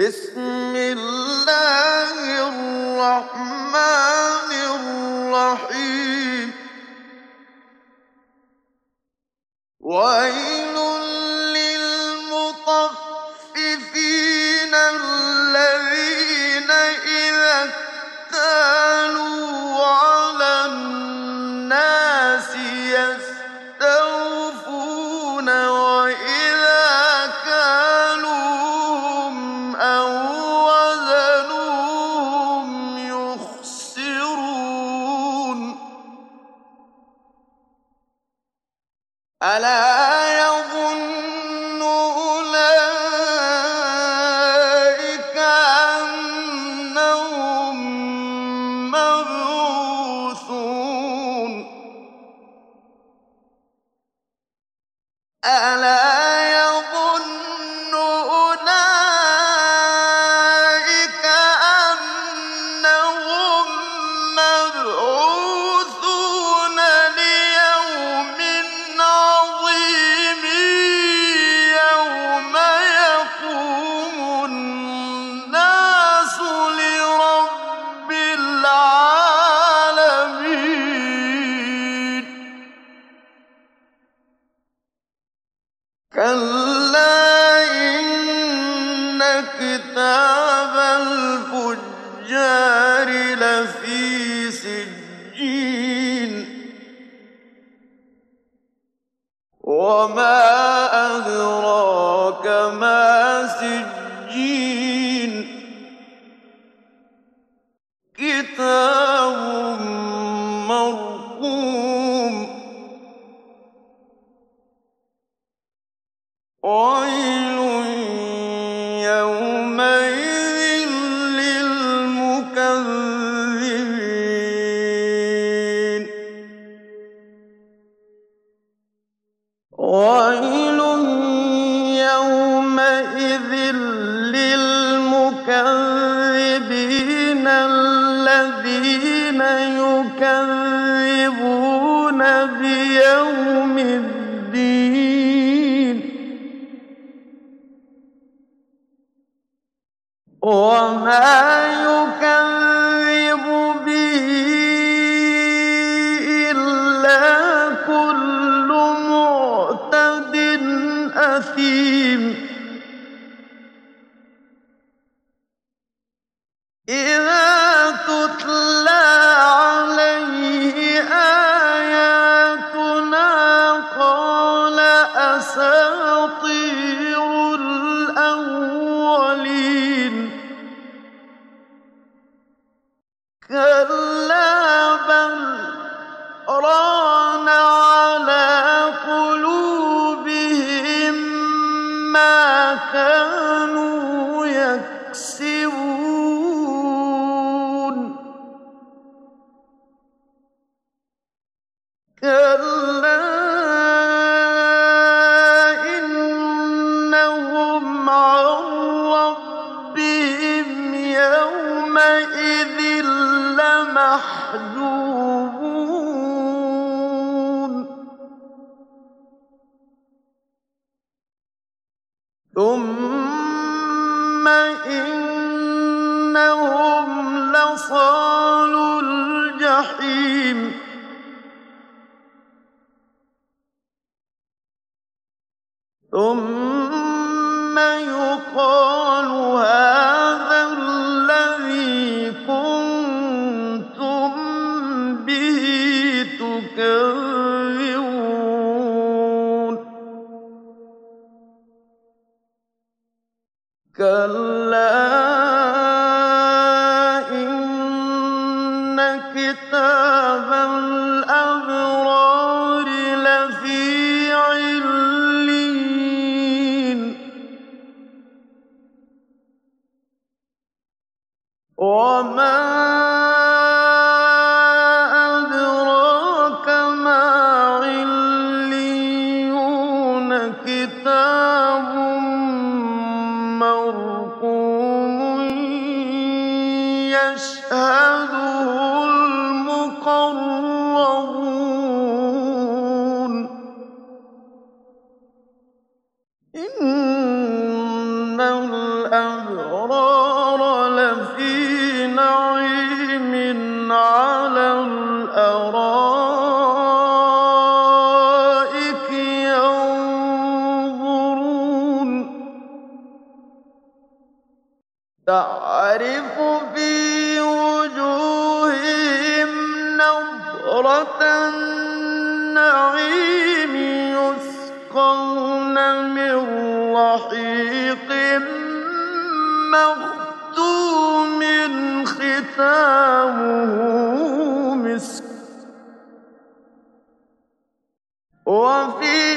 بسم الله الرحمن الرحيم. وإن على الذين يكذبون بيوم الدين. وما محجوبون ثم إنهم لَصَالُو الجحيم. ثم تكذبون كلا إن كتاب الأبرار تَعْرِفُ فِي وُجُوهِهِمْ نَضْرَةَ النَّعِيمِ يُسْقَوْنَ مِن رَّحِيقٍ مَّخْتُومٍ خِتَامُهُ مِسْكٌ ۚ. وَفِي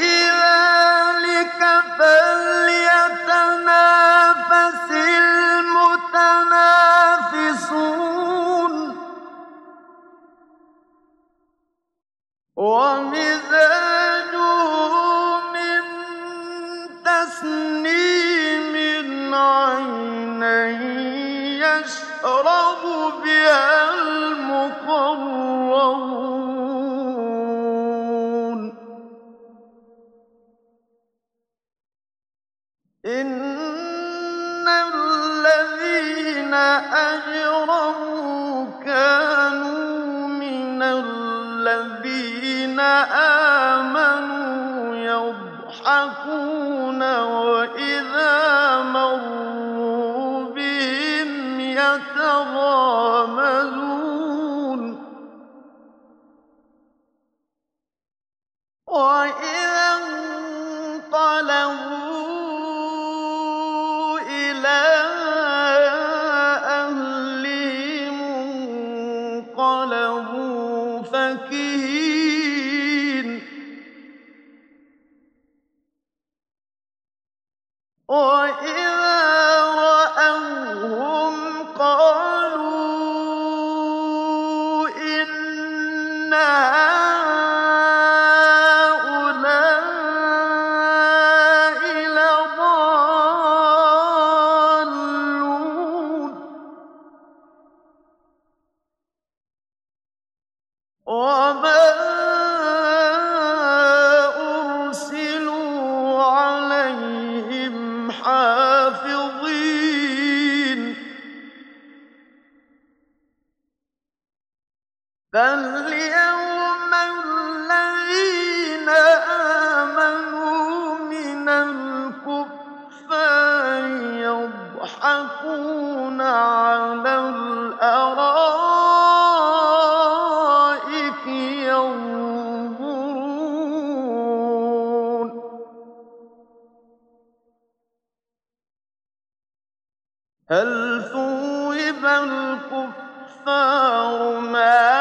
وَمِزَاجُهُ يَضْحَكُونَ وَإِذَا مَرُّوا بِهِمْ يَتَغَامَزُونَ. وَإِذَا وَإِذَا هَلْ ثُوِّبَ الْكُفَّارُ مَا